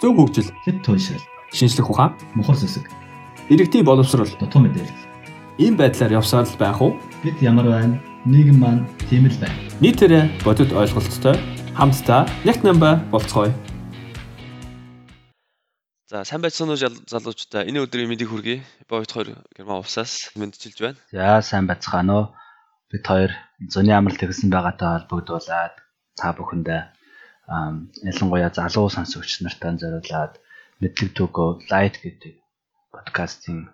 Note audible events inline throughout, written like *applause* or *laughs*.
зөв хөгжил, хэд туйлшрал, шинжлэх ухаан, мухар зүсэг, иргэдийн боловсрол, дутуу мэдээлэл. ийм байдлаар явсаар л байх уу? Бид ямар байна? Нийгэм маань тийм л байна. Нийтээрээ бодит ойлголттой хамтдаа нэг намба болцгоё. За сайн байцгаана уу залуучдаа. Энэ өдрийн мэндийг хүргэе. Боёт хоёр герман увсаас мэдчилж байна. За сайн бацгаана уу. Бид хоёр зуны амралт тэгсэн байгаатай холбогдуулаад та бүхэндээ ялангуяа залуу сонсогч нартай зориулаад мэдлэг төгөө лайт гэдэг подкастын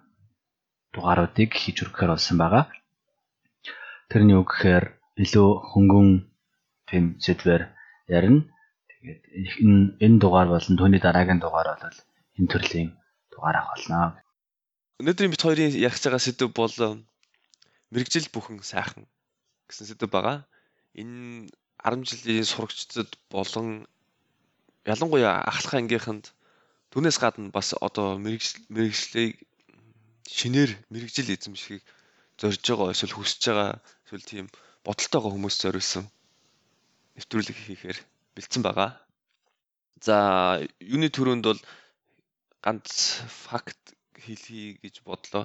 дугааруудыг хийж өргөхөр болсон байгаа. Тэрний үг гэхээр илүү хөнгөн тэм сэдвэр ярина. Тэгээд энэ энэ дугаар болон түүний дараагийн дугаар бол энэ төрлийн дугаар авах болно. Өнөөдрийн бит хоёрын ярих байгаа сэдв бол мэрэгжил бүхэн сайхан гэсэн сэдв байгаа. Энэ 10 жилийн сурагчдад болон ялангуяа ахлах ангийнханд түүнээс гадна бас одоо мэрэгжлийг шинээр мэрэгжил эзэмшихийг зорж байгаа эсвэл хүсэж байгаа эсвэл тийм бодолтойгоо хүмүүс зориулсан нэвтрүүлэг хийхээр бэлдсэн байгаа. За юуны төрөнд бол ганц факт хэлхий гэж бодлоо.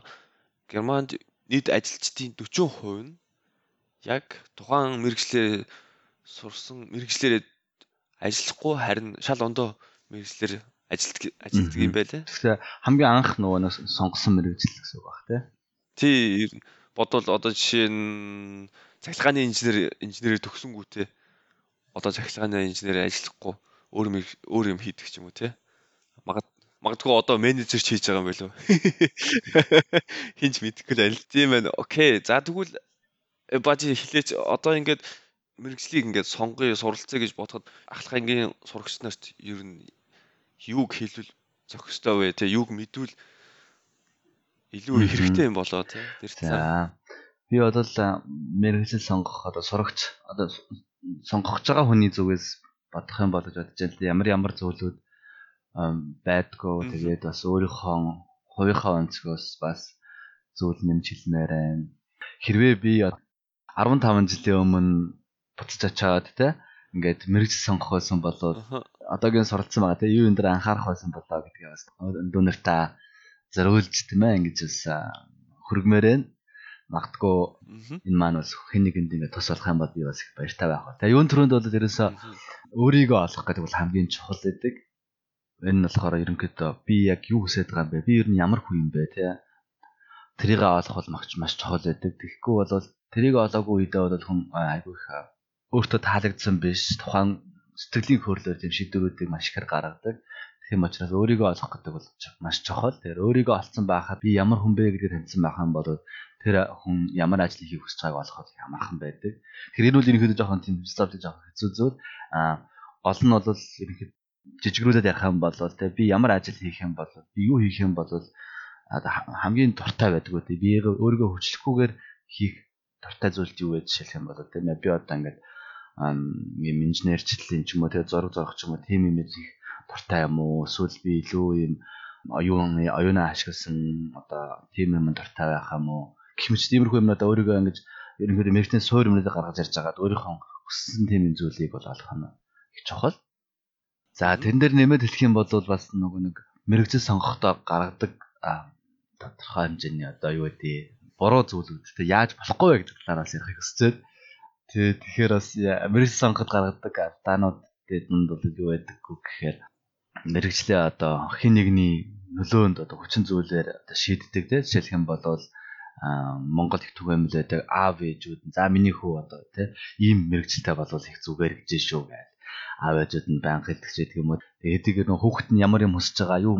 Германд нийт ажилчдын 40% нь яг тухайн мэрэгчлэр сурсан мэрэгчлэрээ ажиллахгүй харин шал ондоо мэрэгчлэр ажилтдаг ажилтдаг юм байлаа. Тэгэхээр хамгийн анх нөгөө сонгосон мэрэгжил гэсэн үг баг тий. Тий бодвол одоо жишээ нь цахилгааны инженер инженерээр төгсөнгүүтээ одоо цахилгааны инженерээр ажиллахгүй өөр өөр юм хийдэг ч юм уу тий. Магад магадгүй одоо менежер ч хийж байгаа юм болов. *laughs* Хинч мэдэхгүй л аль тийм байна. Окей. За тэгвэл э, бажи хэлээч одоо ингээд мэрэгжлийг ингээд сонгоё суралцъя гэж бодоход ахлах ангийн сурагч нарт ер нь юуг хэлвэл зохистой вэ те юуг мэдвэл илүү хэрэгтэй юм болоо те тэр. За би бодвол мэрэгжил сонгох одоо сурагч одоо сонгох гэж байгаа хүний зүгээс бодох юм бол гэж бодож байна. Ямар ямар ам, байдгүй тэгээд бас өөрийнхөө хувийнхаа өнцгөөс бас зүйл нэмж хэлмээр байна. Хэрвээ би од- 15 жилийн өмнө буцаж очиад те ингээд мэрэгжил сонгох байсан бол одоогийн суралцсан байгаа те юу энэ дээр анхаарах байсан болоо гэдгийг бас дүүнэртаа зориулж тийм ээ ингэж бас а, хөргмээр байна. Магадгүй Мгм. энэ маань бас хэн нэгэнд ингээд тус болох юм бол би бас их баяртай байх ба. Тэгээ юун төрөнд бол ерөөсөө өөрийгөө олох гэдэг бол хамгийн чухал гэдэг. Энэ нь болохоор ерөнхийдөө би яг юу хүсэж байгаа юм бэ? Би ер нь ямар хүн юм бэ те? Тэрийг олох бол магч маш чухал байдаг. Тэгэхгүй бол тэрийг олоогүй үедээ бол хүн айгүй их өөртөө таалагдсан биш. Тухайн сэтгэлийн хөдлөлөөр тийм шийдвэрүүдийг маш ихээр гаргадаг. Тийм учраас өөрийгөө олох гэдэг бол маш чухал. Тэгэхээр өөрийгөө олцсон байхад би ямар хүн бэ гэдгийг таньсан байх юм бол тэр хүн ямар ажил хийх хүсэж байгааг олох бол ямархан байдаг. Тэгэхээр энэ үл ерөнхийдөө жоохон тийм стабил жоохон хэцүү зүйл. Аа гол нь бол ерөнхийдөө жижигрүүлээд ярих юм бол те би ямар ажил хийх юм бол би юу хийх юм бол хамгийн дуртай байдаг үү те би өөрийгөө хүчлэхгүйгээр хийх дуртай зүйл юу вэ жишээлх юм бол те би одоо ингээд юм инженерчлэлийн ч юм уу те зураг зурах ч юм уу тийм юм хийх дуртай юм уу эсвэл би илүү юм оюун оюунаа ашигласан одоо тийм юм дуртай байх юм уу гэх мэт тиймэрхүү юмнуудаа өөрийгөө ингэж ерөнхийдөө мэрэгчний суур юмнуудаа гаргаж ярьж байгаад өөрийнхөө хүссэн тийм юм зүйлийг бол олох нь их чухал. За тэрэн дээр нэмээд хэлэх юм бол бас нөгөө нэг мэрэгчл сонгохдоо гаргадаг тодорхой хэмжээний одоо юу гэдэг буруу зүйлүүд тэ яаж болохгүй вэ гэдэг талаар бас ярих хүсэж байна. Тэ тэгэхээр бас мэрэгчл сонгоход гаргадаг алдаанууд дэдэнд бол юу байдаг вэ гэхээр мэрэгчлээ одоо хин нэгний нөлөөнд одоо хүчин зүйлээр одоо шийддэг те жишээлх юм бол Монгол их түгээмэл байдаг аав ээжүүд нь за миний хүү одоо те ийм мэрэгчлээ болвол их зүгээр гэж шүү гэж аав ээжүүд нь байнга хэлдэг ч гэдэг юм уу тэгээд нөх хүүхэд нь ямар юм хүсэж байгаа юу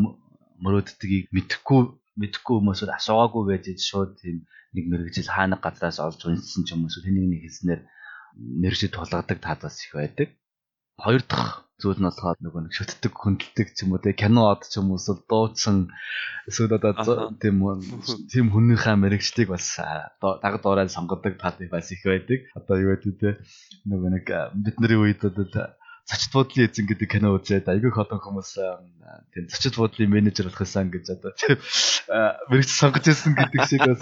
мөрөөддгийг мэдэхгүй мэдэхгүй хүмүүс асуугаагүй байж шууд тийм нэг мэрэгжил хаана газраас олж уншсан ч юм уу хэн нэгний хэлснээр мэрэгжил тулгадаг таад бас их байдаг хоёр дахь зүйл нь болохоор нөгөө нэг шүтдэг хөндлөлтөг ч юм уу те кино од ч юм уу эсвэл дуудсан эсвэл одоо тийм тийм хүнийхээ мэрэгчлийг бас а, доо- даг доорой сонгодог тал бас их байдаг. Одоо юу гэдэг те нөгөө нэг бидний үед одоо зочд буудлын эзэн гэдэг кино үзээд айгүй их олон хүмүүс тийм зочд буудлын менежер болох байсан гэж одоо *laughs* тийм мэрэгч сонгож ирсэн гэдэг шиг бас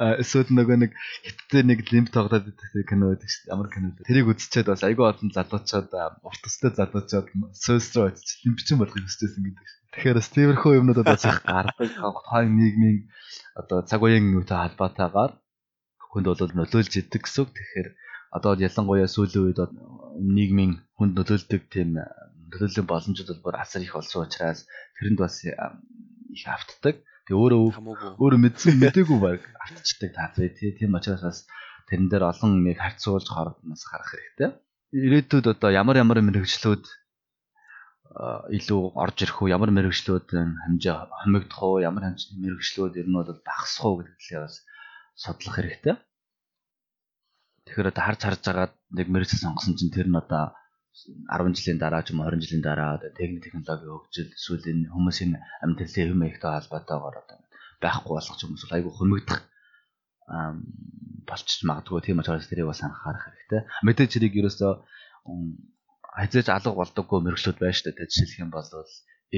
Эсвэл нөгөө нэг хиттэй нэг лимп тоглоод идэх кино байдаг шүү дээ. Ямар кино вэ? Тэрийг үзчихэд бас айгүй олон залуучууд урт төстэй залуучууд сөөсрөө очиж лимпчин болохыг хүсчихсэн гэдэг шүү. Тэгэхээр бас тиймэрхүү юмнуудад бас их гардаг. Тухайн нийгмийн одоо цаг үеийн үүтэй холбоотойгоор хүнд бол нөлөөлж идэг гэсэн үг. Тэгэхээр одоо ялангуяа сүүлийн үед нийгмийн хүнд нөлөөлдөг тийм нөлөөллийн боломжууд бол бүр асар их болсон учраас тэрэнд бас их автдаг. Тэгээ өөрөө өөрөө мэдсэн мэдээгүй баг автчихдаг таацээ тий. Тийм учраас бас тэрэн дээр олон нэг харьцуулж хордноос харах хэрэгтэй. Ирээдүйд одоо ямар ямар мэрэгчлүүд илүү орж ирэх үү, ямар мэрэгчлүүд хэмжээ хомигдох уу, ямар мэрэгчлүүд ер нь бол багасах уу гэдэг талыг бас судлах хэрэгтэй. Тэгэхээр одоо харж харж байгаа нэг мэрэгчл сонгосон чинь тэр нь одоо 10 жилийн дараа ч юм 20 жилийн дараа одоо техник технологи хөгжил эсвэл энэ хүмүүсийн амьдралын хэм маягтай холбоотойгоор одоо байхгүй болох ч юм уу айгүй хумигдах болчих магадгүй тийм учраас тэрийг бас анхаарах хэрэгтэй. Мэдээж хэрэг ерөөсөө хязгаарч алга болдоггүй мэрэгчлүүд байна шүү дээ. Жишээлх юм бол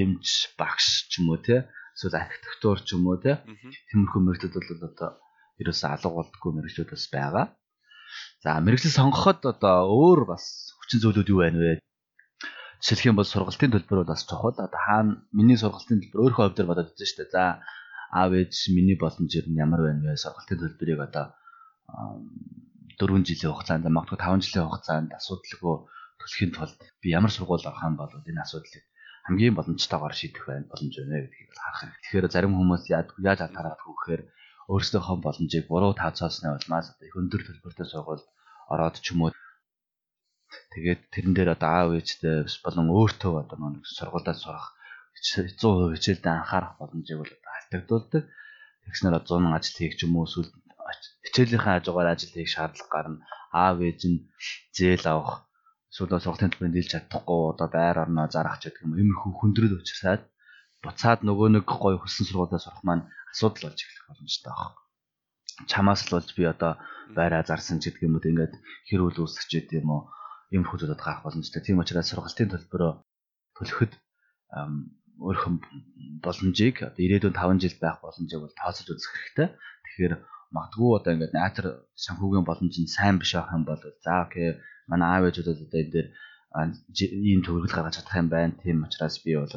эмч, багш ч юм уу те эсвэл архитектур ч юм уу те тиймэрхүү мэрэгчлүүд бол одоо ерөөсөө алга болдоггүй мэрэгчлүүд бас байгаа. За мэрэгчлэл сонгоход одоо өөр бас хүчин зүйлүүд юу байна вэ? Жишээлх юм бол сургалтын төлбөр бол бас чухал. Одоо хаана миний сургалтын төлбөр өөрийнхөө хувьд бодоод үзэн шүү дээ. За аав ээж миний боломжоор нь ямар байна вэ? Сургалтын төлбөрийг одоо 4 жилийн хугацаанд магадгүй 5 жилийн хугацаанд асуудалгүй төлөхийн тулд би ямар сургууль авах юм бол энэ асуудлыг хамгийн боломжтойгоор шийдэх байх боломж байна гэдгийг харах хэрэгтэй. Тэгэхээр зарим хүмүүс яаж анхаарат гэхээр өөрсдийнхөө боломжийг буруу тооцоосны улмаас их өндөр төлбөртэй сургуульд ороод ч юм уу Тэгээд тэрэн дээр одоо аав ээжтэй болон өөртөө одоо нэг сургуультай сурах 100% хичээлдээ анхаарах боломжийг бол алдагдуулдаг. Тэгснээр 100 ажил хийх юм уу эсвэл хичээлийнхээ хажуугаар ажил хийх шаардлага гарна. Аав ээж нь зээл авах эсвэл сургалтын төлбөрөнд дийлж чадахгүй одоо байр орноо зарах ч гэх юм иймэрхүү хүндрэл учраас буцаад нөгөө нэг гоё хөссөн сургуультай сурах маань асуудал болж эхлэх боломжтой байна. Чамаас л болж би одоо байраа зарсан ч гэдэг юм уу ингээд хэрүүл үүсгэж идэв юм уу юм хүмүүсд гарах боломжтой. Тийм учраас сургалтын төлбөрөө төлөхөд өөрхөн боломжийг одоо ирээдүйн 5 жил байх боломжийг бол тооцож үзэх хэрэгтэй. Тэгэхээр магадгүй одоо ингээд наатар санхүүгийн боломж нь сайн биш байх юм бол за окей манай аав ээжүүд одоо энэ дээр ийм төгрөгөл гаргаж чадах юм байна. Тийм учраас би бол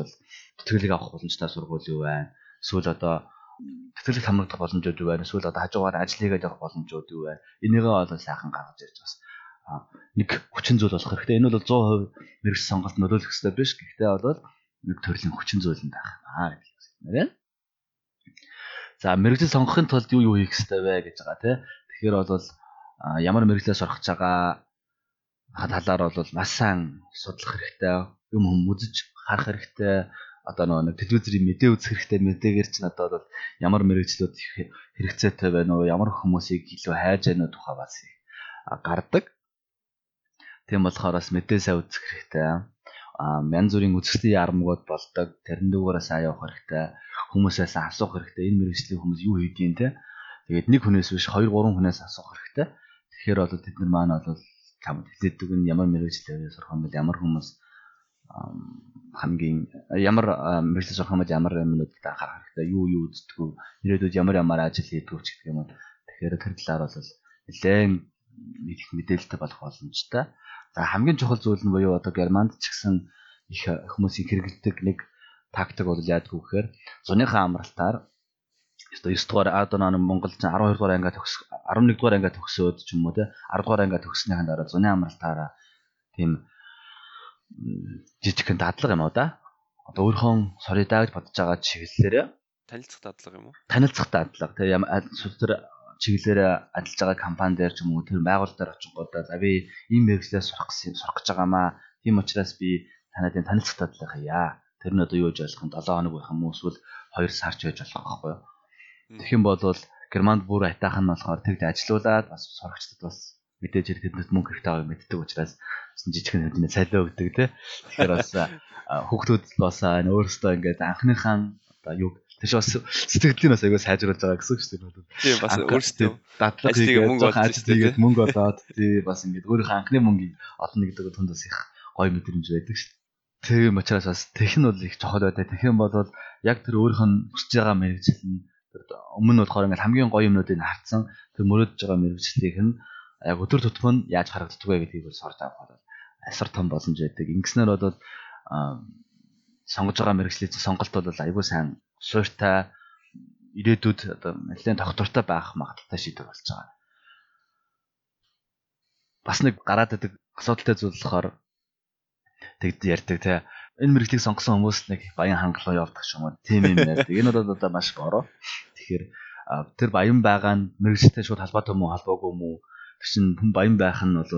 тэтгэлэг авах боломжтой сургууль юу байна. Эсвэл одоо тэтгэлэг хамрагдах боломжууд юу байна. Эсвэл одоо хажуугаар ажил хийгээд явах боломжууд юу байна. Энийгээ бол сайхан гаргаж ирж бас нэг хүчин зүйл болох хэрэгтэй. Энэ бол 100% мэрэгч сонголт нөлөөлөх хэрэгтэй биш. Гэхдээ бол нэг төрлийн хүчин зүйл нь байх аа гэдэг юм байна. За мэрэгжил сонгохын тулд юу юу хийх хэрэгтэй вэ гэж байгаа тий. Тэгэхээр бол ямар мэрэгчлээ сурах гэж байгаа талаар бол маш сайн судлах хэрэгтэй. Юм хүм үзэж харах хэрэгтэй. Одоо нэг телевизэрийн мэдээ үзэх хэрэгтэй. Мэдээгээр чинь одоо бол ямар мэрэгчлүүд хэрэгцээтэй байна уу? Ямар хүмүүсийг илүү хайж байна уу тухай бас гардаг. Тийм болохоор бас мэдээ сайн үзэх хэрэгтэй. Аа янз бүрийн үзэсгэлэн ярамгууд болдог. Тэрэн дүүгээрээ сайн явах хэрэгтэй. Хүмүүсээс асуух хэрэгтэй. Энэ мэрэгжлийн хүмүүс юу хийдیں те. Тэгээд нэг хүнээс биш 2 3 хүнээс асуух хэрэгтэй. Тэгэхээр бол тэд нар маань бол чамд хэлээдэг нь ямар мэрэгчлээ сурах юм бол ямар хүмүүс хамгийн ямар мэрэгчлээ сурах юм бол ямар юмнуудад анхаарах хэрэгтэй. Юу юу үздэг вэ? Ирээдүйд ямар ямар ажил хийдэг вэ гэх юм. Тэгэхээр тэр талаар бол нэлээд мэдэх мэдээлэлтэй болох боломжтой. За хамгийн чухал зүйл нь буюу одоо Германд ч гэсэн их хүмүүсийн хэрэгэлдэг нэг тактик бол яадгүй гэхээр зуныхаа амралтаар одоо 9 дугаар нэг Монгол 12 дугаар ангиа төгс 11 дугаар ангиа төгсөөд ч юм уу те 10 дугаар ангиа төгснөхийн дараа зуны амралтаараа тийм жижигхэн дадлага юм уу да. Одоо өөрхөн соридаа гэж бодож байгаа чиглэлээр танилцах дадлага юм уу? Танилцах дадлага те тэр чиглэлээр ажиллаж байгаа компани дээр ч юм уу тэр байгууллага дээр очингуудаа за би ийм мэрэгчлээ сурах гэсэн сурах гэж байгаамаа. Тийм учраас би танад энэ танилцах дадлага хаяа. Тэр нь одоо юу гэж ойлгох юм 7 хоног байх юм уу эсвэл 2 сар ч байж болох байхгүй юу? Тэгэх юм бол Германд бүр атайхан нь болохоор тэгж ажилуулад бас сурагчдад бас мэдээж хэрэг тэдэнд мөнгө хэрэгтэй байгааг мэддэг учраас жижигхэн хэмжээний цалиа өгдөг тий. Тэгэхээр бас хүүхдүүд бас өөрөөсөө ингээд анхныхаа одоо юу Тэш бас сэтгэлийн бас аягүй сайжруулж байгаа гэсэн үг шүү дээ. Тийм бас өөрсдөө дадлага хийгээд мөнгө олж тийгээд мөнгө олоод тий бас ингээд өөрийнхөө анхны мөнгийг олно гэдэг тунд бас их гоё мэдрэмж байдаг шүү дээ. Тийм учраас бас тех нь бол их чухал байдаг. Тех юм бол яг тэр өөрийнх нь хүсэж байгаа мэрэгжил нь өмнө нь болохоор ингээл хамгийн гоё юмнуудыг харцсан тэр мөрөдөж байгаа мэрэгчлийг нь яг өдөр тутмын яаж харагддаг вэ гэдгийг бол сорж авах бол асар том боломж байдаг. Ингэснээр бол сонгож байгаа мэрэгжлийн сонголт бол айгүй сайн сууртай ирээдүйд одоо нэлээд тогтвортой байх магадaltaй шийдвэр болж байгаа. Бас нэг гараад идэг асуудалтай зүйл болохоор тэгд ярьдаг те энэ мэрэгчлийг сонгосон хүмүүс нэг баян хангалуун явдаг ч юм уу тийм юм ярьдаг. Энэ бол одоо маш бороо. Тэгэхээр тэр баян байгаа нь мэрэгчлээ шууд халбаатай мó халбаагүй мó тэр чин хүн баян байх нь бол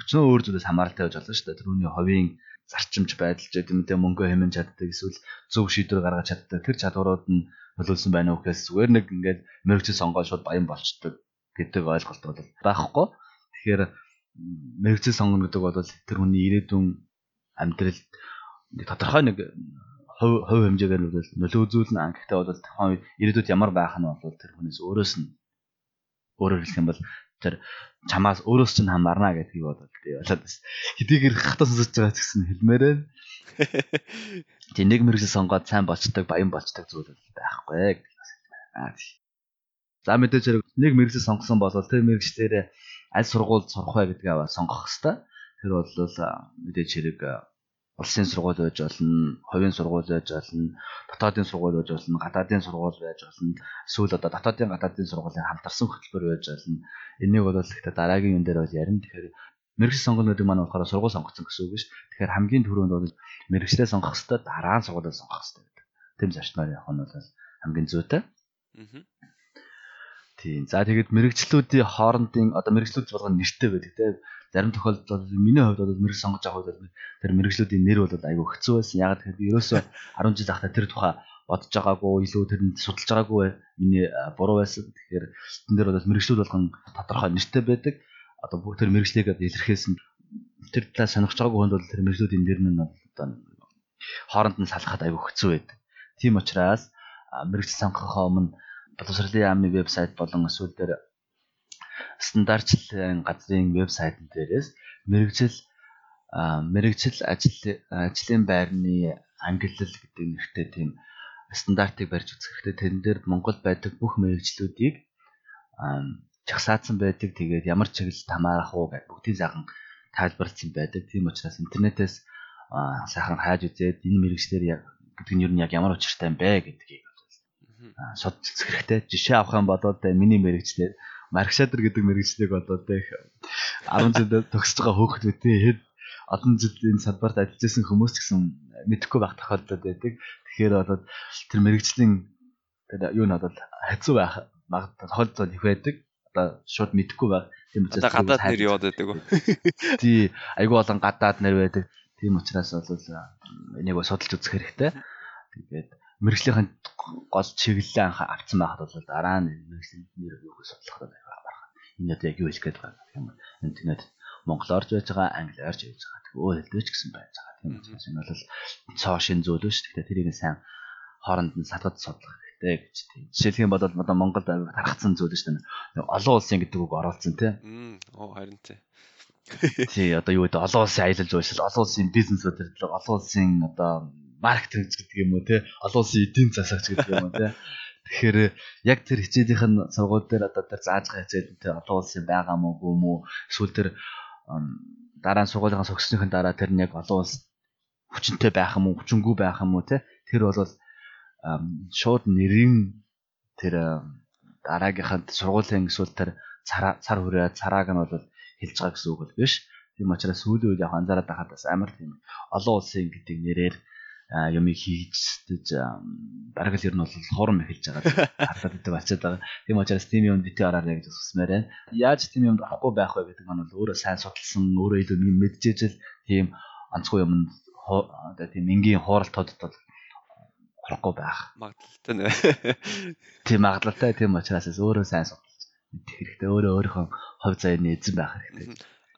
өчнөө өөр зүйлээс хамааралтай байж болно шүү дээ. Тэрүүний ховийн зарчимж байдалж гэдэг дэ мөнгө хэмжин чаддаг эсвэл зөв шийдвэр гаргаж чаддаг тэр чадварууд нь нөлөөлсөн байна уу гэхээс зүгээр нэг ингээд мэрэгчл сонгоод шууд баян болчдөг гэдэг ойлголт бол байхгүй. Тэгэхээр мэрэгчл сонгоно гэдэг бол тэр хүний ирээдүйн амьдрал нэг тодорхой нэг хувь хувь хэмжээгээр нөлөө үзүүлнэ. Гэхдээ бол тухайн ирээдүйд ямар байх нь бол тэр хүнээс өөрөөс нь өөрөөр хэлэх юм бол тэр чамаас өөрөөс чинь хамаарна гэдгийг бодоод би болоод бас хэдийгээр хатаа сонсож байгаа гэсэн хэлмээрээ *laughs* тийм нэг мэрэгсэл сонгоод сайн болцдог баян болцдог зүйл байхгүй гэдэг бас аа тий. За мэдээж хэрэг нэг мэрэгсэл сонгосон бол тэр мэрэгчлэрээ аль сургуульд сурах вэ гэдгээ сонгох хэвээр. Тэр бол мэдээж хэрэг улсын сургууль байж болно, хувийн сургууль байж болно, дотоодын сургууль байж болно, гадаадын сургууль байж болно. Эсвэл одоо дотоодын гадаадын сургуулийн хамтарсан хөтөлбөр байж болно. Энийг бол ихтэй дараагийн юм дээр бол ярина. Тэгэхээр мэрэгжил сонгоно гэдэг маань болохоор сургууль сонгоцсон гэсэн үг биш. Тэгэхээр хамгийн түрүүнд бол мэрэгчлээ сонгох хэвээр дараа нь сургуулийг сонгох хэвээр байдаг. Тэм зарчмаар явах нь бол хамгийн зүйтэй. Аа. Тийм. За тэгээд мэрэгчлүүдийн хоорондын одоо мэрэгчлүүд болгоно нэртэй байдаг тийм зарим тохиолдолд бол миний хувьд бол мэрэг сонгож авах үед тэр мэрэгжлүүдийн нэр бол айгүй хэцүү байсан. Яг тэгэхээр би ерөөсөө 10 жил ахта тэр тухай бодож байгаагүй илүү тэрэнд судалж байгаагүй миний буруу байсан. Тэгэхээр тэн дээр бол мэрэгжлүүд болгон тодорхой нэртэй байдаг. Одоо бүх тэр мэрэгжлийг илэрхийлсэн тэр талаа сонирхож байгаагүй хүнд бол тэр мэрэгжлүүдийн нэр нь одоо хооронд нь салахад айгүй хэцүү байдаг. Тийм учраас мэрэгжил сонгохоо өмнө боловсролын яамны вебсайт болон эсвэл дээр стандартчлалын газрын вебсайтн дээрээс мэрэгжил мэрэгжил ажил ажлын байрны ангиллал гэдэг нэртэй тийм стандартыг барьж үзэх хэрэгтэй. Тэрэн дээр Монгол байдаг бүх мэрэгжлүүдийг чагсаацсан байдаг. Тэгээд ямар чиглэлд хамаарах уу гэдэг бүгдийг сайхан тайлбарлсан байдаг. Тийм учраас интернетээс сайхан хайж үзээд энэ мэрэгчлэр яг гэдэг нь юу нь яг ямар учиртай юм бэ гэдгийг судалж хэрэгтэй. Жишээ авах юм бол миний мэрэгчлэр Маркшадер гэдэг мэрэгчлийг одоо тэг 10 жил төгсөж байгаа хөөхд үтэй хэд олон жил энэ салбарт ажиллаж байсан хүмүүс ч гэсэн мэдэхгүй байх тохиолдол байдаг. Тэгэхээр одоо тэр мэрэгжлийн тэр юу нь одоо хэцүү байх тохиолдол их байдаг. Одоо шууд мэдэхгүй байх. Тийм учраас гадаад нэр яваад байдаг? *laughs* Тий, айгүй болон гадаад нэр байдаг. Тийм учраас бол энийг судалж үзэх хэрэгтэй. Тэгээд мэрэгжлийн гол чиглэлээ авцсан байхад бол дараа нь мэрэгжлийн нэр юу гэж судлах гэдэг энэ одоо яг юу хэлэх гээд байгаа юм бэ? Интернет монголоор ч байж байгаа, англиар ч байж байгаа. Тэг өөр хэлдэж гэсэн байж байгаа. Тийм учраас энэ бол цоо шин зүйл шүү. Тэгэхээр тэрийг сайн хооронд нь сатгад судлах хэрэгтэй гэж тийм. Жишээлх юм бол одоо Монголд тархацсан зүйл шүү дээ. Олон улсын гэдэг үг оролцсон тийм. Оо харин тийм. Тий одоо юу гэдэг олон улсын аялал жуулчлал, олон улсын бизнес удирдлага, олон улсын одоо маркетинг гэдэг юм уу те? Олон улсын эдийн засагч гэдэг юм уу те? Тэгэхээр яг тэр хичээлийнх нь сургууль дээр одоо тэр зааж байгаа хичээл тэр олон улсын байгаа мó гүм үү эсвэл тэр дараа нь сургуулийнхаа согсныхын дараа тэр нь яг олон улс хүчнтэй байх юм уу хүчингүй байх юм уу те? Тэр бол шууд нэрийн тэр дараагийнханд сургуулийн эсвэл тэр цар хүрээ царааг нь бол хэлж байгаа гэсэн үг бол биш. Тийм учраас сүүлийн үед яг анзаараад байхад бас амар тийм. Олон улсын гэдэг нэрээр юмыг хийж бараг л ер нь бол хурам эхэлж байгаа хардаад идэв ачаад байгаа. Тийм учраас тийм юмд бити ораарай гэж хүсмээр байна. Яаж тийм юмд орохгүй байх вэ гэдэг нь бол өөрөө сайн судалсан, өөрөө илүү нэг мэдчихэж тийм онцгой юмд одоо тийм энгийн хууралтуудад бол орохгүй байх. Магадлалтай нэ. Тийм магадлалтай тийм учраас өөрөө сайн судалж мэдэх хэрэгтэй. Өөрөө өөрийнхөө хувь заяаны эзэн байх хэрэгтэй.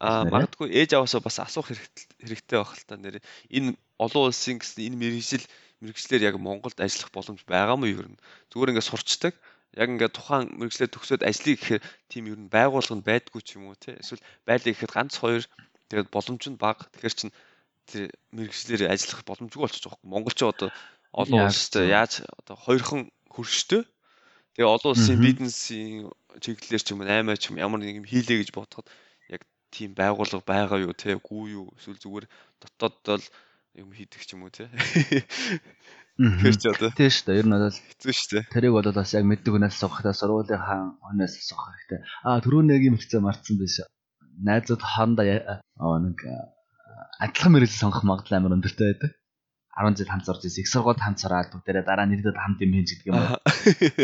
Аа магадгүй ээж аваасаа бас асуух хэрэгтэй байх л та нэр энэ олон улсын гэсэн энэ мэрэгжил мэрэгчлэр яг Монголд ажиллах боломж байгаа мó юу юм. Зүгээр ингээд сурчдаг. Яг ингээд тухайн мэрэгчлэр төгсөөд ажлыг гэхээр тийм ер нь байгуулга нь байдгүй ч юм уу те. Эсвэл байлаа гэхэд ганц хоёр тэгээд боломж нь бага. Тэгэхээр чин тэр мэрэгчлэр ажиллах боломжгүй болчих жоох. Монгол ч одоо олон улстай яаж одоо хоёрхан хөрштэй. Тэгээ олон улсын бизнесийн чиглэлээр ч юм уу 8 ч юм ямар нэг юм хийлээ гэж бодоход тийм байгууллага байгаа юу те үгүй юу эсвэл зүгээр дотооддоо л юм хийдэг ч юм уу те. Тэгэхээр ч одоо Тийм шүү дээ. Ер нь бол хэцүү шүү дээ. тэрийг бол бас яг мэддэг хүнээс асуухтай сургуулийн хаан хүнээс асуух хэрэгтэй. Аа түрүү нэг юм хэлцээ марцсан биш. Найзууд хоорондоо аа нэг аа, адилхан мэрэгэл сонгох магадлал амар өндөртэй байдаг. 10 жил хамт зорж ирсэн. Их сургуульд хамт сураад бүгдээрээ дараа нэрдэд хамт юм хийж гэдэг юм.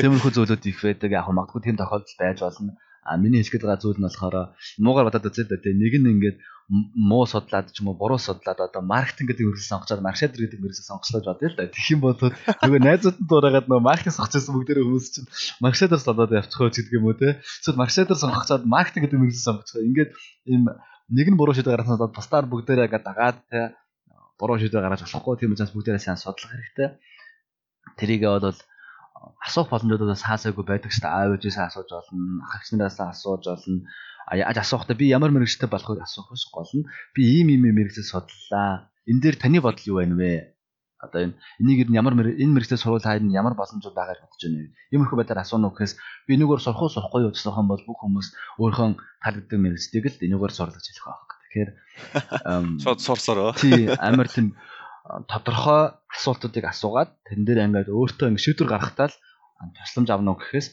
Тиймэрхүү зүйлүүд их байдаг. Яг магадгүй тийм тохиолдол байж болно. А миний хэлэхэд байгаа зүйл нь болохоор муугаар бодоод үзээ л дээ. Нэг нь ингээд муу судлаад ч юм уу буруу судлаад одоо маркетинг гэдэг мэргэжил сонгочоод маркетинг гэдэг мэргэжил сонгочлоо бодъё л да. Тэгэх юм бол нөгөө найзууд нь дуурайгаад нөгөө маркетинг сонгочихсон бүгдээрээ хүмүүс чинь маркетинг судлаад явчих хөөч гэдэг юм уу те. Эсвэл маркетинг сонгоцоод маркетинг гэдэг мэргэжил сонгочихоо. Ингээд ийм нэг нь буруу шийдэл гаргасан бол бусдаар бүгдээрээ ингээд дагаад те буруу шийдэл гаргаж болохгүй тийм учраас бүгдээрээ сайн судлах хэрэгтэй. Тэрийгээ бол асуух боломжуудаас хаасаагүй байдаг шүү дээ. Аав ээжээс асууж болно, ах эгч нараас асууж болно. А яаж асуухтаа би ямар мэрэгчтэй болохыг асуух биш гол нь би ийм ийм мэрэгчээ судлаа. Энэ дээр таны бодол юу байна вэ? Одоо энэ энийг ямар энэ мэрэгчээ сурвал хайр нь ямар боломжууд байгааг бодож байна вэ? Иймэрхүү байдлаар асууна уу гэхээс би энэгээр сурах уу сурахгүй юу гэсэн бол бүх хүмүүс өөрийнхөө таалагддаг мэрэгчдийг л энэгээр сурлаж хэлэх байх. Тэгэхээр *laughs* Шууд сурсороо. Тий, амар тийм *laughs* тодорхой асуултуудыг асуугаад тэн дээр ингээд өөртөө ингээд шийдвэр гаргахтаа л тусламж авна уу гэхээс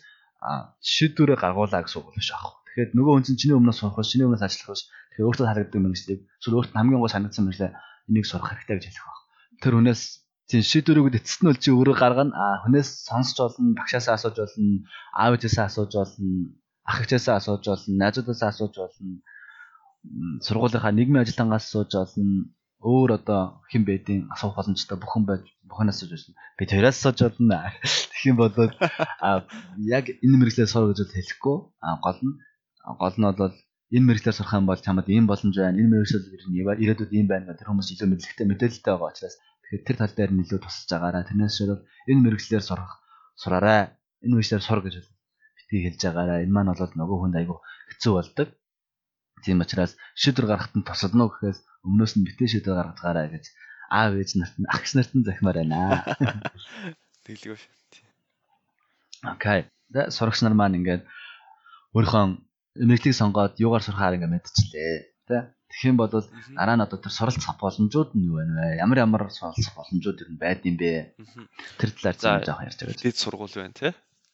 шийдвэрээ гаргуулаа гэсэн үг биш аах. Тэгэхээр нөгөө хүн чинь чиний өмнөөс сурах чиний өмнөөс ажиллах биш. Тэгэхээр өөртөө таалагддаг мэрэгчлийг эсвэл өөртөө хамгийн гол санагдсан мэрэгчлээ энийг сурах хэрэгтэй гэж хэлэх баг. Тэр хүнээс тийм шийдвэрүүд эцэст нь бол чи өөрөө гаргана. А хүнээс сонсч болно, багшаасаа асууж болно, аав ээжээсээ асууж болно, ах эгчээсээ асууж болно, найзуудаасаа асууж болно. м, Сургуулийнхаа нийгмийн ажилтангаас асууж болно өөр одоо хэн бэдийн асуух боломжтой бүхэн байж бүхнээс асууж байна. Би тэрээс асууж байна. *laughs* Тэгэх юм бол яг энэ мэрэгчлээ сур гэж хэлэхгүй. А гол нь гол нь бол энэ мэрэгчлэр сурах юм бол чамд ийм боломж байна. Энэ мэрэгчлэл ер нь ирээдүйд ийм байна гэх тэр хүмүүс илүү мэдлэгтэй мэдээлэлтэй байгаа учраас тэгэхээр тэр тал дээр нь илүү тусалж байгаараа тэрнээс шууд энэ мэрэгчлэр сурах сураарай. Энэ мэрэгчлэр сур гэж битгий хэлж байгаараа. Энэ маань бол нөгөө хүнд айгу хэцүү болдог. Тийм учраас шийдвэр гаргахад нь тусална уу гэхээс өмнөөс нь битээ шийдвэр гаргацгаарай гэж аав ээж нарт нь агч нарт нь захимаар байна. *laughs* Тэглэв ш. Окей. За сурагч нар маань ингээд өөрийнхөө эмэглийг сонгоод юугаар сурахаар ингээд мэдчихлээ. Тэ. Тэгэх юм бол дараа нь одоо тэр суралцах боломжууд нь юу байна вэ? Ямар ямар суралцах боломжууд ер нь байд юм бэ? Тэр талаар зөв жоох ярьж байгаа. Дэд сургууль байна те.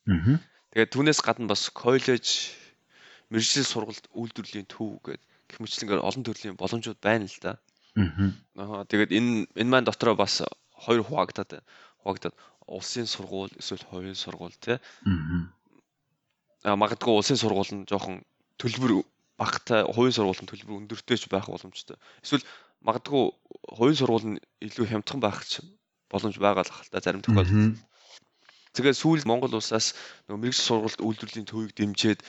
Аа. Тэгээд түүнээс гадна бас коллеж мэрэгжил сургалт үйлдвэрлэлийн төв гэдэг гэх мэтлэнгээр олон төрлийн боломжууд байна л да. Аа. Тэгээд энэ энэ маань дотроо бас хоёр хуваагдаад хуваагдаад улсын сургууль эсвэл хувийн сургууль те. Аа. Магадгүй улсын сургууль нь жоохон төлбөр багтай, хувийн сургууль нь төлбөр өндөртэй ч байх боломжтой. Эсвэл магадгүй хувийн сургууль нь илүү хямдхан байх ч боломж байгаа л хальта зарим тохиолдолд. Тэгээд сүүл Монгол улсаас нөгөө мэрэгжил сургалт үйлдвэрлэлийн төвийг дэмжиж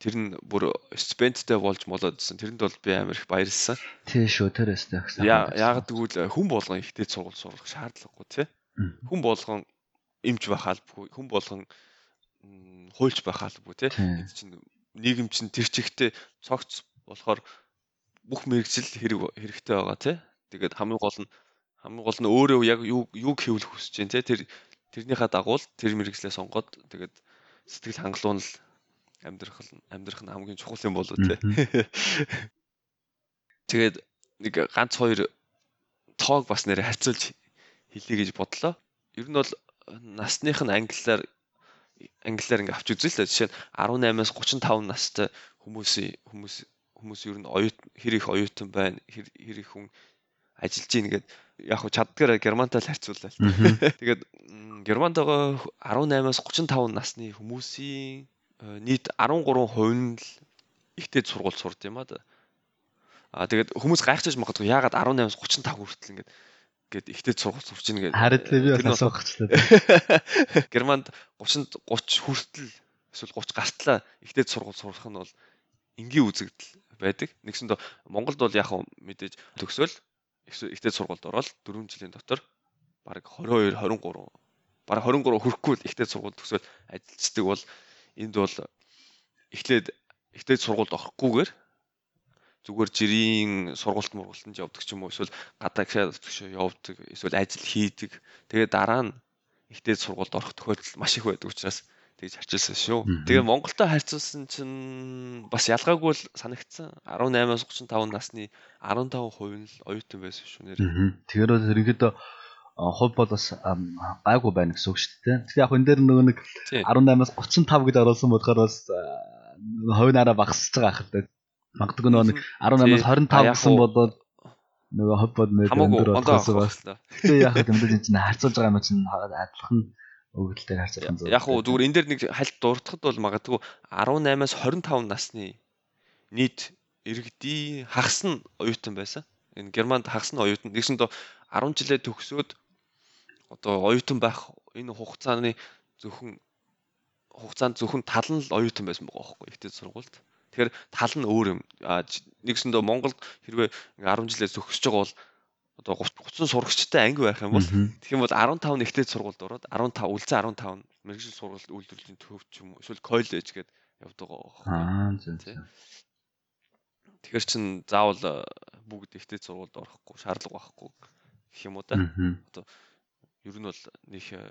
тэр нь бүр стипендтэй болж молоодсэн. Тэрэнд бол би амар их баярлсан. Тий шүү тэр өстэй гэсэн. Яа яагаад гэвэл хүн болгон ихтэй сургууль сурах шаардлагагүй тий. Хүн болгон эмч байх албагүй. Хүн болгон хуульч байх албагүй тий. Энд чинь нийгэм чинь тэр чигтээ цогц болохоор бүх мэрэгжил хэрэг хэрэгтэй байгаа тий. Тэгээд хамгийн гол нь хамгийн гол нь өөрөө яг юу юу хийвэл хүсэж जैन тий. Тэр тэрнийхээ дагуу л тэр мэрэгжлээ сонгоод тэгээд сэтгэл хангалуун л амьдрах нь амьдрах нь хамгийн чухал юм болоо тий. *laughs* Тэгээд нэг ганц хоёр тоог бас нэрэ харьцуулж хэлье гэж бодлоо. Ер нь бол насных нь англиар англиар ингээ авч үзээ л. Жишээ нь 18-аас 35 настай хүмүүсийн хүмүүс хүмүүс ер нь оюут хэр их оюутан байна, хэр хэр их хүн ажиллаж ийн гэдэг яг хуу чаддгаараа германтай л харьцууллаа. *laughs* Тэгээд байгаа 18-аас 35 насны хүмүүсийн нийт 13% нь л ихтэй сургууль сурд юм а да. А тэгээд хүмүүс гайхчихж магадгүй яагаад 18-аас 35 хүртэл ингээд гээд ихтэй сургууль сурч ийн гэдэг. Харин л би бас асуугачлаа. *laughs* Германд 30 30 хүртэл эсвэл 30 гартлаа ихтэй сургууль сурах нь бол энгийн үзэгдэл байдаг. Нэгсэндээ Монголд бол яг мэдээж төгсөөл ихтэй сургуульд ороод 4 жилийн дотор баг 22 23 баг 23 хүрэхгүй л ихтэй сургууль төгсөөл ажилчдаг бол энд бол эхлээд ихтэй сургуульд орохгүйгээр зүгээр жирийн сургуульт мургуултанд явдаг ч юм уу эсвэл гадаа гшаад явдаг эсвэл ажил хийдэг. Тэгээд дараа нь ихтэй сургуульд орох тохиолдол маш их байдаг учраас тэгж харчилсан шүү. Тэгээ Монголтой харьцуулсан чинь бас ялгаагүй л санагдсан. 18-аас 35 насны 15% нь л оюутан байсан шүү нэр. Тэгэхээр бол ерөнхийдөө хувь бол бас гайгүй байна гэсэн үг шүү дээ. Тэгэхээр яг энэ дээр нөгөө нэг Тийм. 18-аас 35 гэж оруулсан бодохоор бас а, хувь нараа багасч байгаа хэл дээ. Магадгүй нөгөө нэг 18-аас Тийм. 25 А, яг гэсэн бодоод нөгөө хувь бол Хамаагүй өндөр болохоос бас. Тэгээ яг мэдээж энэ чинь харьцуулж байгаа юм чинь адилхан өгөгдөлтэй харьцуулах нь Яг уу зүгээр энэ дээр нэг хальт дуртахад бол магадгүй 18-аас 25 насны нийт иргэдийн хагас нь оюутан байсан. Энэ Германд хагас нь оюутан. Нэгсэндээ 10 жилээ төгсөөд одоо оюутан байх энэ хугацааны зөвхөн хугацаанд зөвхөн тал нь л оюутан байсан байгаа байхгүй ихтэй сургуульд. Тэгэхээр тал нь өөр юм. Нэгсэндээ Монголд хэрвээ 10 жилээ зөгсөж байгаа бол одоо 30 30 сурагчтай анги байх юм бол Тэгэх юм бол 15 нэгтэй сургуульд ороод 15 үлцэн 15 нь мэрэгжил сургуульд үйлдвэрлэлийн төв ч юм уу эсвэл коллеж гээд явдаг байгаа. Аа зөв. Тэгэхээр чин заавал бүгд ихтэй сургуульд орохгүй шаардлага байхгүй гэх юм уу да. Мгм. Ер нь бол нэг э,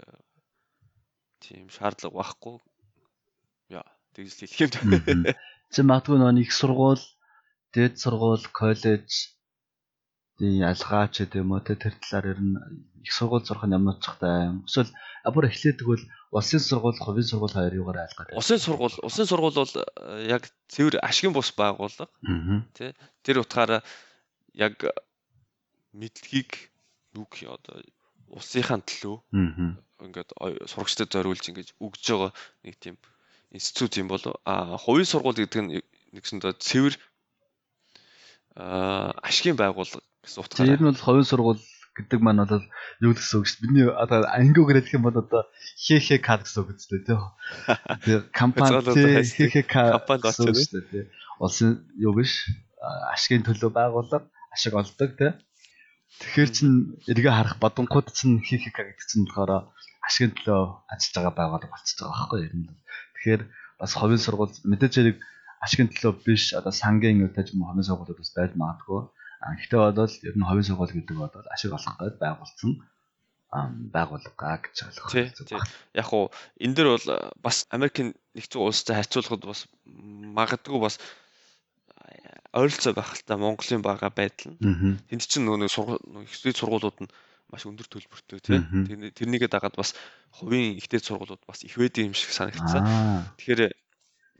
тийм шаардлага байхгүй. Яа, тэгж хэлэх юм. Чи магадгүй нөгөө их сургууль, дээд сургууль, коллеж тий ялгаач гэдэг юм уу тэр талаар ер нь их сургууль сурах нь ямар ч цогтой юм. Эсвэл бүр эхлэдэг бол улсын сургууль, хувийн сургууль хоёр юугаар айлгаад байна. Усын сургууль, усын сургууль бол э, яг цэвэр ашигын бус байгууллага. Аа. Тэр утгаараа яг мэдлэгийг нүг одоо усынхаа төлөө ингээд сурагчдад зориулж ингэж өгж байгаа нэг тийм институт юм бол а хувийн сургууль гэдэг нь нэгсэндээ цэвэр а ашигын байгууллага гэсэн Тэр утгаараа нь бол хувийн сургууль гэдэг маань бол юу гэсэн үг шүү дээ. Бидний одоо ангиугаар хэлэх юм бол одоо ХХК гэсэн үг үстэй тий. *laughs* Тэр компани. ХХК Компанид гэсэн үг дээ тий. Улсын юу биш а, ашигын төлөө байгууллага ашиг олдог тий. Тэгэхээр чин эргээ харах бодонгууд чин ХХК гэдэг чинь болохоор ашигын төлөө ажиллаж байгаа байгууллага болчихж байгаа байхгүй ер нь. Тэгэхээр бас хувийн сургууль мэдээж хэрэг ашигын төлөө биш одоо сангийн үетэй ч юм хувийн сургуулиуд бас байж магадгүй. А гэхдээ бодвол ер нь хувийн сургууль гэдэг бодвол ашиг олох гээд байгуулсан байгууллага гэж ойлгох Тий, хэрэгтэй тий. баг. яг уу энэ дэр бол а, бас Америкийн нэгдсэн улстай харьцуулахад бас магадгүй бас ойролцоо байх л та Монголын бага байдал нь. Тэнд чинь нөгөө нэг сургууль их зүйн сургуулиуд нь маш өндөр төлбөртэй тий. Тэрнийгээ дагаад бас хувийн ихтэй сургуулиуд бас их байдığım юм шиг санагдсан. Тэгэхээр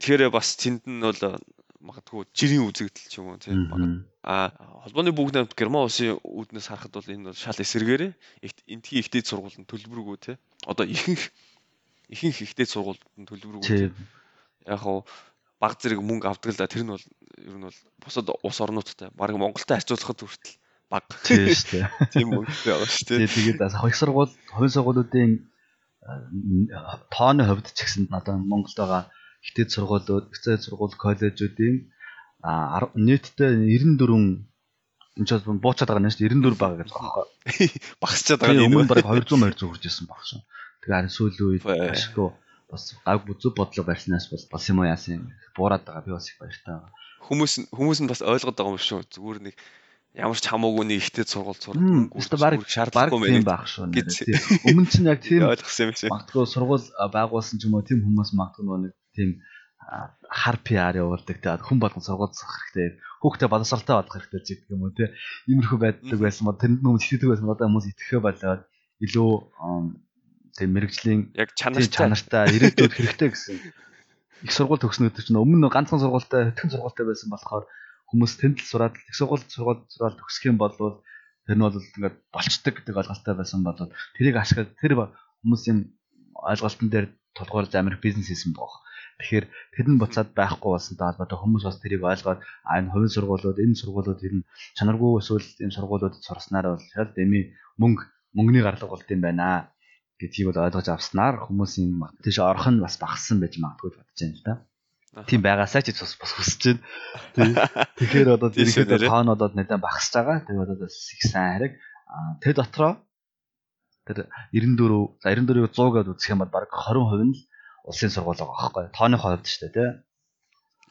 тэгэхээр бас тэнд нь бол магадгүй жирийн үзэгдэл ч юм уу тий. Мгм. А холбооны бүгд намт Герман улсын үүднээс харахад бол энэ бол шал эсэргээрээ энтхийн ихтэй сургуульд нь төлбөргүй тий. Одоо ихэнх ихэнх ихтэй сургуульд нь төлбөргүй тий. Тий. Яг хуу баг зэрэг мөнгө авдаг л да тэр нь бол ер нь бол бусад улс орнуудтай баг Монголтой харьцуулахад хүртэл баг Тий шүү дээ. тийм мөнгөтэй байгаа шүү дээ. Тэгээд бас хувийн сургууль хувийн сургуулиудын а, тооны хувьд ч гэсэн одоо Монголд байгаа ихтэй сургуулиуд, ихтэй сургууль ар- нийтдээ 94 энэ ч бас буучаад байгаа юм шүү дээ 94 байгаа гэж байгаа байхгүй. Багсчаад Тэгээ байгаа өмнө юм. бараг 200 200 хүрч ирсэн баг шүү. Тэгээ харин сүүлийн үед Бай. ашиггүй бас гав бүзүү бодлого барьснаас бол бас юм яасан буураад байгаа би бас их баяртай байгаа. Хүмүүс хүмүүс нь бас ойлгоод байгаа юм шүү. Зүгээр нэг ямар ч хамаагүй нэг ихтэй өстө үрж- баг шаардлагагүй мэн. байх шүү. Өмнө чинь яг *laughs* тийм ойлгосон юм шиг. магадгүй сургууль а, байгуулсан ч юм уу тийм хүмүүс магадгүй нэг тийм хар пиар явуулдаг те хүн болгон сургууль зах хэрэгтэй хүүхдээ боловсралтай болох хэрэгтэй гэдэг юм уу те иймэрхүү байдаг Мгм. байсан бол тэнд хүмүүс итгэдэг байсан бол одоо хүмүүс итгэхээ болоод илүү тийм мэрэгжлийн Яг чанартай ирээдүйд хэрэгтэй гэсэн *laughs* их сургууль төгснө гэдэг чинь өмнө ганцхан сургуультай хэдхэн сургуультай байсан болохоор хүмүүс тэнд л сураад их сургууль сургууль сураад төгсөх юм бол тэр нь бол ингээд болцдог гэдэг ойлголттой байсан бол тэрийг ашиглаж тэр ба- хүмүүсийн ойлголтын дээр тулгуурлаж амир бизнес хийсэн баг. Тэгэхээр тэр нь буцаад байхгүй болсонтой холбоотой хүмүүс бас тэрийг ойлгоод а энэ хувийн сургуулиуд энэ сургуулиуд ер нь чанаргүй эсвэл энэ сургуулиудад сурснаар бол шал дэмий мөнгө мөнгөний гарлага болд юм байна гэдгийг бол ойлгож авснаар хүмүүсийн тийш орох нь бас багассан байж магадгүй бодож байна л да. Тийм байгаасаа ч бас бас хүсэж байна. Тэгэхээр одоо зэрэгтэй нэрээ. тоонодод нэлээд багасж байгаа. Тэгээ одоо бас их сайн хэрэг. Тэр дотроо тэр 94 за 94-ийг 100 гэдээ үзэх юм бол баг 20% нь л улсын сургууль байгаа байхгүй? Тооны хувьд шүү дээ, тий.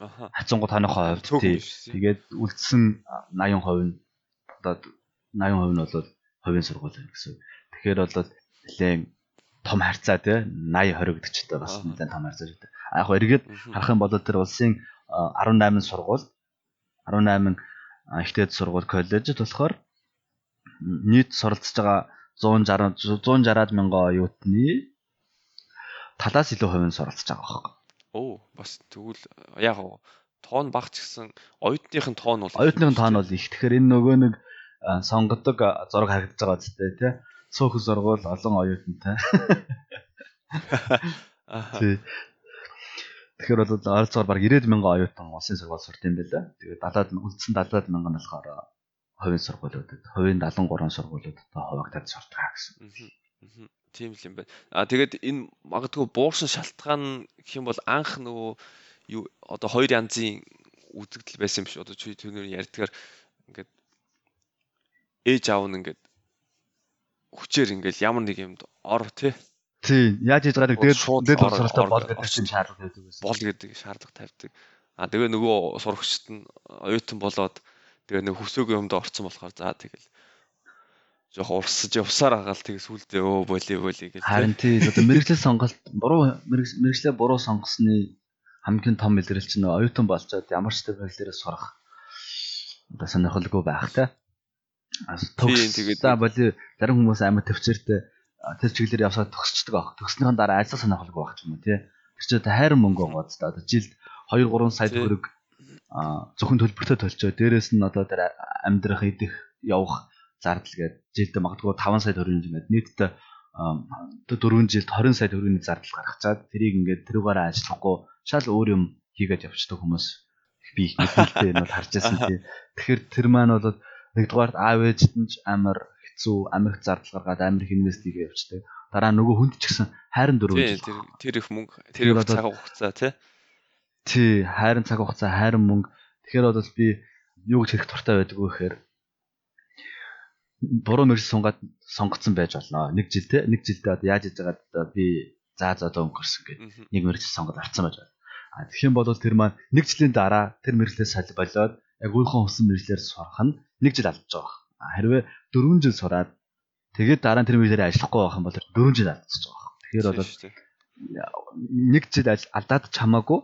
Аха. Хацангу тооны хувьд тий. Тэгээд үлдсэн 80% нь одоо 80% нь бол хувийн сургууль гэсэн. Тэгэхээр бол нэлээд том харьцаа тий 80 20 гэдэг чтэй бас нэлээд том харьцаа дээ. А яг эргээд харах юм бол тэр улсын 18 сургууль 18 ихтэй сургууль коллежид болохоор нийт суралцж байгаа 160 160-аад мянган оюутны талаас илүү хувийн суралцж байгаа байхгүй. Оо бас тэгвэл яг тоон багч гэсэн оюутныхын тоон бол оюутныхын тоон бол их. Тэгэхээр энэ нөгөө нэг сонгодог зураг харагдаж байгаа зү тэ. Цөөхөн сургууль олон оюутантай. Тий. Тэгэхээр бол ойролцоогоор баг 90 мянган оюутан улсын сургууль сурт юм байна. Тэгээд 70-аад үлдсэн 70-аад мянган болохоор хувийн сургуулиудад, хувийн 73 сургуулиудад хуваагдаад сурдаг гэсэн. Тийм л юм байна. А тэгээд энэ магадгүй буурсан шалтгаан гэх юм бол анх нөгөө юу одоо хоёр янзын үзэгдэл байсан юм биш одоо чи түүнээр ярьдгаар ингээд ээж аав нь ингээд хүчээр ингээд ямар нэг юмд ор тий Тийм. Яаж хийж байгааг тэгээд дээд сургалтаа бол гэдэг чинь шаардлага байдаг байсан. Бол гэдэг шаардлага тавьдаг. А тэгээ нөгөө сурагчд нь оюутан болоод тэгээ нэг хүсөөгүй юмд орцсон болохоор за тэгэл жоох урсаж явсаар агаал тэгээ сүулдэ өө боли боли гэж. Харин тий одоо мэрэгчлэл сонголт буруу мэрэгчлээ буруу сонгосны хамгийн том илрэл чинь оюутан болчоод ямар ч төвлөрөөр сурах одоо сонирхолгүй байх та. Төгс за боли зарим хүмүүс амар төвчээртэй тэр чиглэлээр явсаад төгсчдөг баг. Төгснөхийн дараа ажил сонирхолгүй байх юм тий. Тэр чинь хайрын мөнгө гоц та одоо жилд 2 3 сая төгрөг зөвхөн төлбөртөө төлчөө. Дээрээс нь одоо тэр амьдрах идэх явах зардал гээд жилд магадгүй 5 сая төгрөг ингээд нийтдээ 4 жилд 20 сая төгрөгийн зардал гаргачаад тэрийг ингээд тэрүүгээрээ ажиллахгүй шал өөр юм хийгээд явчихдаг хүмүүс би их мэдээлэлтэй энэ бол харж байсан тий. Тэгэхээр тэр маань бол нэгдүгээр аав ээжд нь амар хэцүү Америк зардал гаргаад Америк инвест хийгээ явчихдаг. Дараа нөгөө хүнд ч гэсэн хайрын дөрөв жил. Тэр тэр их мөнгө тэр их цаг хугацаа тий. Тий, хайрын цаг хугацаа, хайрын мөнгө. Тэгэхээр бол би юу гэж хэрэг туртай байдаг вэ гэхээр буруу мөрс сунгаад сонгоцсон байж болно. Нэг жил те нэг жилдээ одоо яаж хийж байгаад би заа заа дөө өнгөрсөн гэдэг. Нэг мөрс сонгоод авцсан байж байна. А тэгэх юм бол тэр маань нэг жилийн дараа тэр мэрлээс саль болоод яг өөрийнхөө хүссэн мэрлэлээр сурах нь нэг жил алдаж байгаа. Хэрвээ 4 жил сураад тэгээд дараа нь тэр мэдлэрээ ажиллахгүй байх юм бол 4 жил алдчихж байгаа. Тэгэхээр бол нэг жил алдаад чамаагүй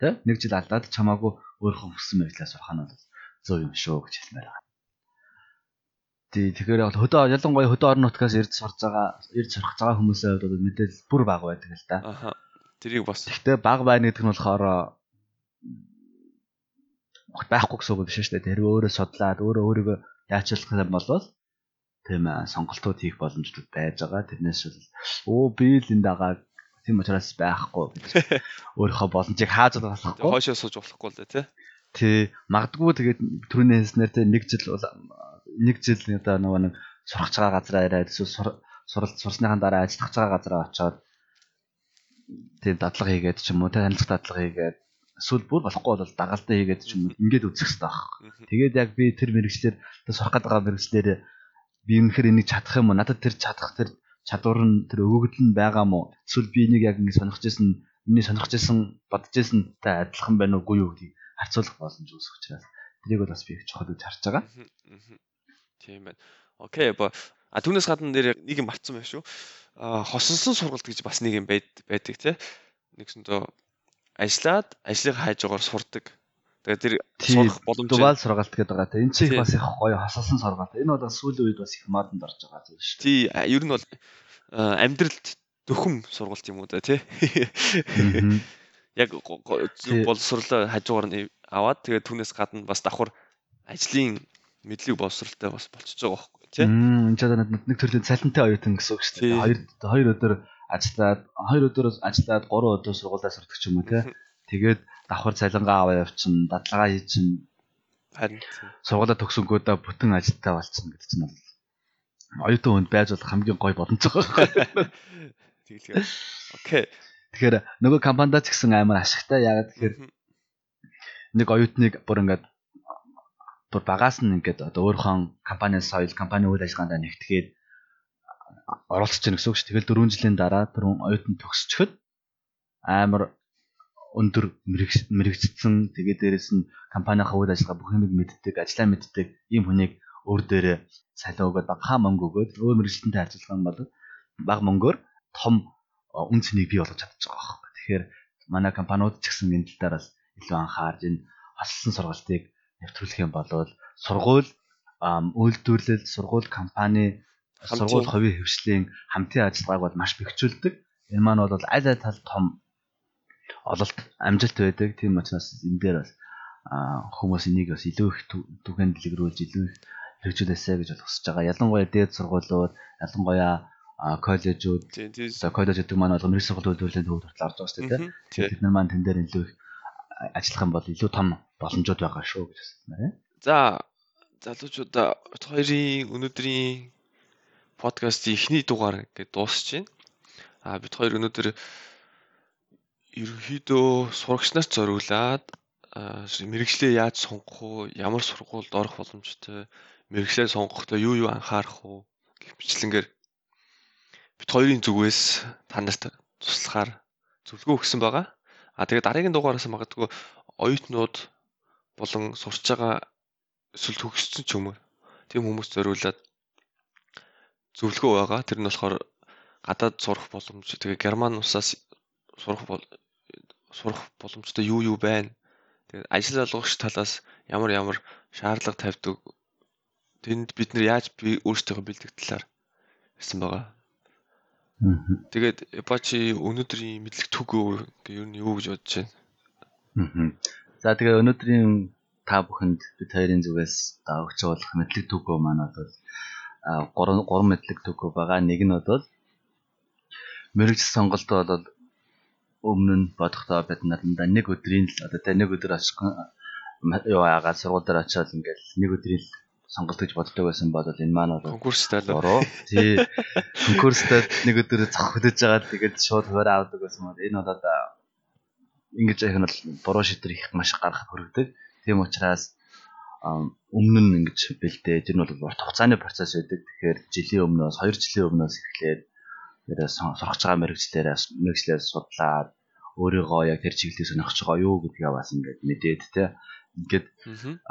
тий нэг жил алдаад чамаагүй өөрийнхөө хүссэн мэдлээ сурах нь бол зөв юм шүү гэж хэлмээр байна. Тий тэгэхээр бол хөдөө ялангуяа хөдөө орон нутгаас ирж сурж байгаа ирж сурах байгаа хүмүүсээ бол мэдээлэл бүр бага байдаг л да. Аха. Тэрийг бас. Гэхдээ бага байна гэдэг нь болохоор байхгүй гэсэн үг биш шүү дээ. Тэр өөрөө судлаад өөрөө өөрийгөө яачлах юм бол тийм сонголтууд хийх боломжууд байж байгаа. Тэрнээс бол өө би л энэ дагаа тийм учраас байхгүй гэж *laughs* өөрийнхөө боломжийг хааж болохгүй. Хойшоо сууж болохгүй л дээ тий. Тий магадгүй тэгээд түрүүний хэлснээр тий нэг жил нэг жил одоо нөгөө нэг сурах байгаа газараа ирээд эсвэл суралц сурсныхаа дараа ажиллах байгаа газараа очиод тийм дадлага хийгээд ч юм уу тий танилцах дадлага хийгээд эсвэл бүр болохгүй бол дагалдаа хийгээд ч юм уу ингээд үзэх хэрэгтэй баг. Тэгээд яг би тэр мэрэгчлэр сурах гэдэг мэрэгчлэр би үнэхээр энийг чадах юм уу? Надад тэр чадах тэр чадвар нь тэр өгөгдөл нь байгаа мó? Эсвэл би энийг яг ингэ сонирхож исэн, миний сонирхож исэн, бодож исэн та адилхан байна уугүй юу гэдгийг харьцуулах боломж үүсэх учраас тэрийг бол бас би их чухал гэж харж байгаа. Тийм байна. Окей, ба а түүнээс гадна нэр нэг юм мартсан байх шүү. А хосонсон сургалт гэж бас нэг юм байдаг тий. Нэгсэндөө ажиллаад ажлыг хайжгаар сурдаг. Тэгээд тэр сурах боломж дугаал сургаалт гэдэг байгаа. Энэ чинь бас их гоё хасалсан сургаалт. Энэ бол сүүлийн үед бас их модонд орж байгаа зүйл шүү. Тий, ер нь бол амьдралд дөхөм сургалт юм уу да тий. *laughs* Яг боловсрлоо хажуугаар нь аваад тэгээд түүнээс гадна бас давхар ажлын мэдлэг боловсралтай бас болчихж байгаа байхгүй тий. Энэ ч одоо нэг төрлийн цалинтай оюутан гэсэн үг шүү дээ. Хоёр хоёр өдөр ажиллаад хоёр өдөр ажиллаад гурван өдөр сургуулаа сурдаг ч юм уу те. *laughs* Тэгээд давхар цалингаа аваа явчин, дадлагаа хийчин. Харин сургуулаа төгсөнгөөдөө бүтэн ажилтаа болцсон гэдэг чинь бол оюутан хүнд байж болох хамгийн гоё боломж байгаа. *laughs* Тэгэлээ. Окей. Тэгэхээр нөгөө компанида ч гэсэн амар ашигтай. Ягаад тэгэхээр нэг оюутныг бүр ингээд бүр багаас нь ингээд одоо өөрийнхөө компани соёл, компани үйл ажиллагаанд нэгтгэхэд оролцож гэнэ гэсэн үг ш. Тэгэл 4 жилийн дараа тэр оюутан төгсчөхөд амар өндөр мэрэгжсэн тэгээ дээрэс нь компанийнхаа үйл ажиллагаа бүх юмыг мэддэг, ажлаа мэддэг ийм хүнийг өөр дээрээ салиу өгөөд багахан мөнгө өгөөд өөр мэрэгчлэнтэй ажиллах юм бол бага мөнгөөр том үн цэнийг бий болгож чадчих байгаа байхгүй. Тэгэхээр манай компаниуд ч гэсэн энэ тал дээр бас илүү анхаарж энэ хослсон сургалтыг нэвтрүүлэх юм бол сургууль үйлдвэрлэл, сургууль компани, сургууль хувийн хөвшлийн хамтын ажиллагааг бол маш бэхжүүлдэг. Энэ маань бол аль аль тал том ололт амжилт байдаг. Тийм учраас энэ дээр бас хүмүүс энийг бас илүү их түгээн дэлгэрүүлж илүү их хэрэгжүүлээсэй гэж бол хүсэж байгаа. Ялангуяа дээд сургуулиуд, ялангуяа коллежууд за коллеж гэдэг маань бол мэрэгч сургууль үйлдвэрлэлийн төвд хүртэл орж байгаа шүү дээ. Бид нар маань тэн дээр илүү их ажиллах юм бол илүү том боломжууд байгаа шүү гэж байна. За залуучуудаа хоёрын өнөөдрийн подкастын эхний дугаар ингээд дуусч байна. А бид хоёр өнөөдөр ерөнхийдөө сурагчнаас зориулаад мэрэгчлээ яаж сонгох уу, ямар сургуульд орох боломжтой, мэрэгчлээ сонгохдоо юу юу анхаарах уу гэх мэтлэнгээр бид хоёрын зүгээс та нарт туслахаар зөвлөгөө өгсөн байгаа. А тэгээд дараагийн дугаараас магадгүй оюутнууд болон сурч байгаа эсвэл төгссөн ч юм уу тийм хүмүүс зориулаад зөвлөгөө байгаа. Тэр нь болохоор гадаад сурах боломж тэгээ герман улсаас сурах бол сурах боломжтой юу юу байна. Тэгээд ажил олгогч талаас ямар ямар шаардлага тавьдаг тэнд бид нар яаж би өөрсдөө бэлдэх талаар хэлсэн байгаа. Тэгээд Apache өнөөдрийн мэдлэг түг ер нь юу гэж бодож байна? За тэгээ өнөөдрийн та бүхэнд бид хоёрын зүгээс өгч болох мэдлэг түгөө маань бол гурван гурван мэдлэг түгөө байгаа. Нэг нь бол мэрэгч сонголтоо бол өмнө нь бодохдоо бид нарында нэг өдрийн л одоо тэ нэг өдөр очих юу яагаад сургууль дээр очиод ингээл нэг өдрийн л сонголт гэж боддог байсан бол энэ маань бол конкурстай л тий. Конкурстай нэг өдөр хөдөж байгаа тэгээд шууд хөр авдаг байсан бол энэ бол ингэж яг нь бол буруу шийдвэр их маш гаргах хүргэдэг тийм учраас өмнө нь ингэж бэлдээ. Тэр нь бол урт хугацааны процесс байдаг. Тэгэхээр жилийн өмнөөс 2 жилийн өмнөөс эхлээд тэр сурах байгаа мэрэгчлэрээс мэрэгчлэрээс судлаад өөрийгөө яг тэр чиглэлээр сонирхож байгаа юу гэдгээ бас ингээд мэдээд те. Ингээд 10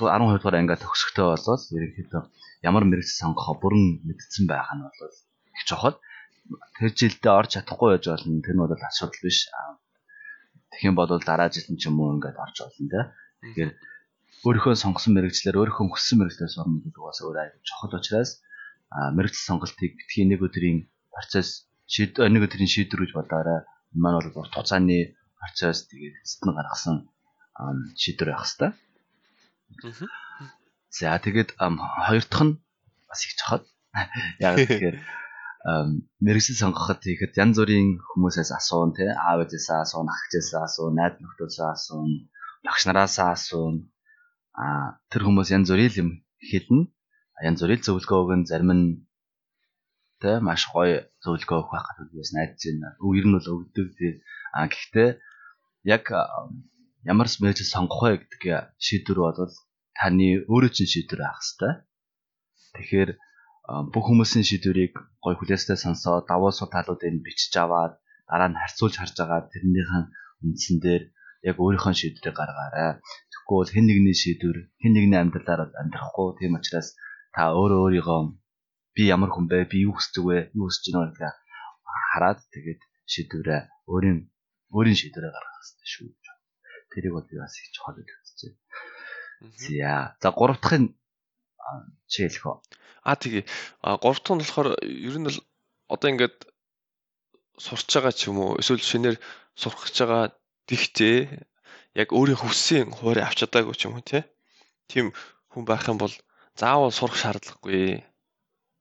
12 дугаар ангиа төгсөхдөө болоод ерөнхийдөө ямар мэрэгч сонгохоо бүрэн мэдсэн байх нь бол их чухал. Тэр жилдээ орж чадахгүй байж болно. Тэр нь бол асуудал биш. Тэгэх юм бол дараа жил нь ч юм уу ингээд орж болно те. Тэгэхээр өөрийнхөө сонгосон мэрэгчлэр өөрийнхөө хүссэн мэрэгчлээс орно гэдэг бас өөр аяг чухал учраас мэрэгжил сонголтыг битгий нэг өдрийн процесс шийд нэг өдрийн шийдвэр гэж бодоорой. Маань бол урт хугацааны процесс тэгээд эцэст нь гаргасан шийдвэр байх хэвээр. За тэгээд хоёр дахь нь бас их чухал. *laughs* Яг тэгэхээр мэрэгжил сонгоход ихэд янз бүрийн хүмүүсээс асуун тий аав ээжээсээ асуун ах ээжээсээ асуун найз нөхдөдөөсөө асуун багш нараасаа асуун а тэр хүмүүс янз бүрийн юм хэлнэ янз бүрийн зөвлөгөө өгөн зарим нь тэ маш гоё зөвлөгөө өгөх байх гэж бас найдаж байна. Ер нь бол өгдөг тий. А гэхдээ яг ямар мэрэгжил сонгох вэ гэдэг шийдвэр бол таны өөрөө чинь шийдвэр авах хэрэгтэй. Тэгэхээр бүх хүмүүсийн шийдвэрийг гоё хүлээстэй сонсоод давуу сул талуудыг бичиж аваад дараа нь харьцуулж харж байгаа тэрнийхэн үндсэн дээр яг өөрийнхөө шийдвэрийг гаргаарай. Тэгэхгүй бол хэн нэгний шийдвэр хэн нэгний амьдралаар амьдрахгүй тийм учраас та өөрөө өөрийгөө би ямар хүн бэ? Би юу хүсдэг вэ? Юу хүсэж байна гэдгийг хараад тэгээд шийдвэрээ өөрийн өөрийн шийдвэрээ гаргах хэрэгтэй шүү. Тэрийг бол би бас их чухал гэж байна. За. За гурав дахын чи хэлэх үү? Аа тэгээ. А гурав дахь нь болохоор ер нь л одоо ингээд сурч байгаа ч юм уу эсвэл шинээр сурах гэж байгаа дихтэй яг өөрийн хүссэн хуурай авч чадаагүй ч юм уу тийм хүн байх юм бол заавал сурах шаардлагагүй.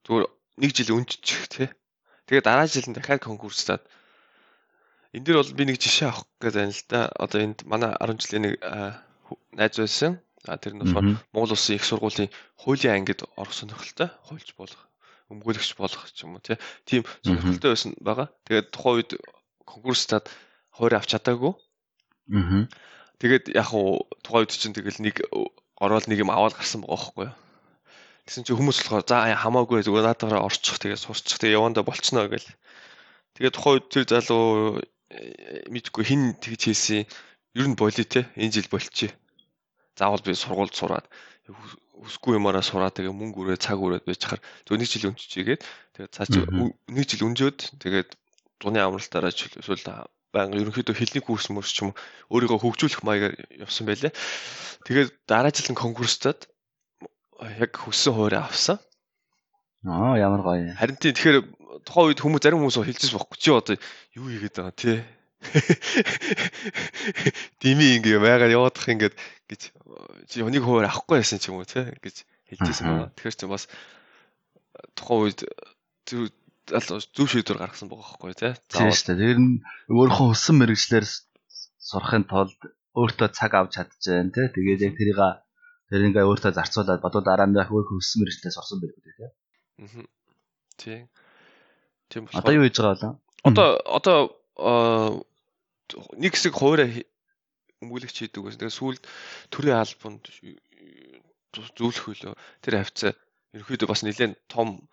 Зүгээр нэг жил өнжчих тий. Тэгээ дараа жил нь дахиад конкурстаад энэ дэр бол би нэг жишээ авах гэж байна л да. Одоо энд манай 10 жилийн нэг найз байсан. А тэр нь болохоор Монгол Улсын их сургуулийн хуулийн ангид орох сонирхолтой, хуульч болох, өмгөөлөгч болох ч юм уу тийм сонирхолтой байсан байгаа. Тэгээд тухайн үед конкурстаад хуурай авч чадаагүй. Аа. Тэгээд яг уу тухайн үед чинь тэгэл нэг ороод нэг юм аваад гарсан байгаа байхгүй юу? Тэгсэн чинь хүмүүс болохоор за хамаагүй зүгээр наадаараа орчих тэгээ сурчих тэгээ явандаа болчихно гэл. Тэгээ тухайн үед тэр залуу э, мэдгүй хин тэгж хийсэн ер нь болий те энэ жил болчих. Заавал би сургуульд сураад үсгүй юмараа сураад тэгээ мөнгө өрөө цаг өрөөд байж хахаар зөв нэг жил өнччихгээд тэгээд цаа чи нэг жил өнжөөд тэгээд дуны амралтаараа эсвэл баян ерөнхийдөө хэлний курс мөрс ч юм өөрийгөө хөгжүүлэх маягаар явсан байлээ. Тэгээд дараа жилийн конкурстад яг хүссэн хуурай авсан. Аа ямар гоё. Харин тийм тэгэхээр тухайн үед хүмүүс зарим хүмүүс хэлчихсэн байхгүй чи одоо юу хийгээд байгаа тий. Дими ингээ байгаад яваадах ингээд гэж чи өнийг хуваар авахгүй байсан ч юм уу тий гэж хэлчихсэн байгаа. Тэгэхээр чи бас тухайн үед зөв шийдвэр гаргасан байгаа байхгүй тий. Тийм шүү дээ. Тэр нь өөрийнхөө хүссэн мэрэгчлэр сурахын тулд өөртөө цаг авч чадчихжээ тий. Тэгээд яг тэрийг тэр ингээ өөртөө зарцуулаад бодвол дараа нь яг өөрийнхөө хүссэн мэрэгчлээ сурсан байх үү тий. Мгм. Тийм. Тийм Одоо юу хийж байгаа болоо? Одоо одоо аа, нэг хэсэг хуурай өмгөөлөгч хийдэг байсан. Тэгээ сүүлд төрийн албанд зөвлөх хөлөө тэр хавцаа ерөөхдөө бас нэлээд том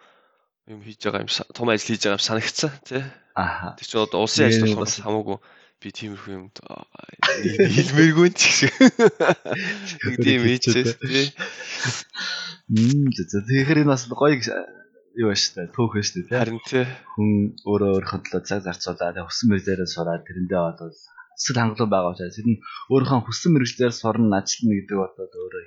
юм хийж байгаа юм том ажил хийж байгаа юм санагдсан тий. Ааха. Тэр чинь одоо улсын ажил болохоор бас- хамаагүй би тиймэрхүү юмд аа, хэлмээргүй ч гэсэн. *laughs* Нэг тийм ээжээс тий. Мм. Тэгэхээр энэ бас гоё юу ба штэ. Түүх ба штэ тий. Харин тий. Хүн өөрөө өөрийнхөө төлөө цаг зарцуулаад хүссэн мэрэгчлэрээ сураад тэрэндээ бол сэтгэл хангалуун байгаа учраас тэр нь өөрийнхөө хүссэн мэрэгчлэр сурна ажилтна гэдэг бодоод өөрөө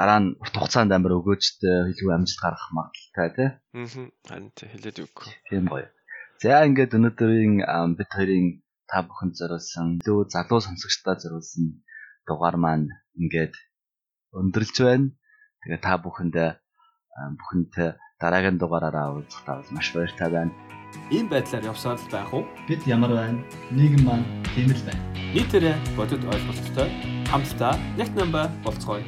дараа нь урт хугацаанд амар өгөөжтэй илүү амжилт гаргах магадaltaй тий. Мгм. Харин тий хэлээд өгөхгүй. Тийм гоё. За ингээд өнөөдрийн ам, бид хоёрын та бүхэнд зориулсан илүү залуу сонсогчдод зориулсан дугаар маань ингээд өндөрлж байна. Тэгээ та бүхэндээ бүхэнтэй дараагийн дугаараараа уулзах тавал маш баяртай байна. Ийм байдлаар явсаар л байх уу? Бид ямар байна? Нийгэм маань тийм л байна. Нийтээрээ бодит ойлголттой хамтдаа нэг намба болцгоё.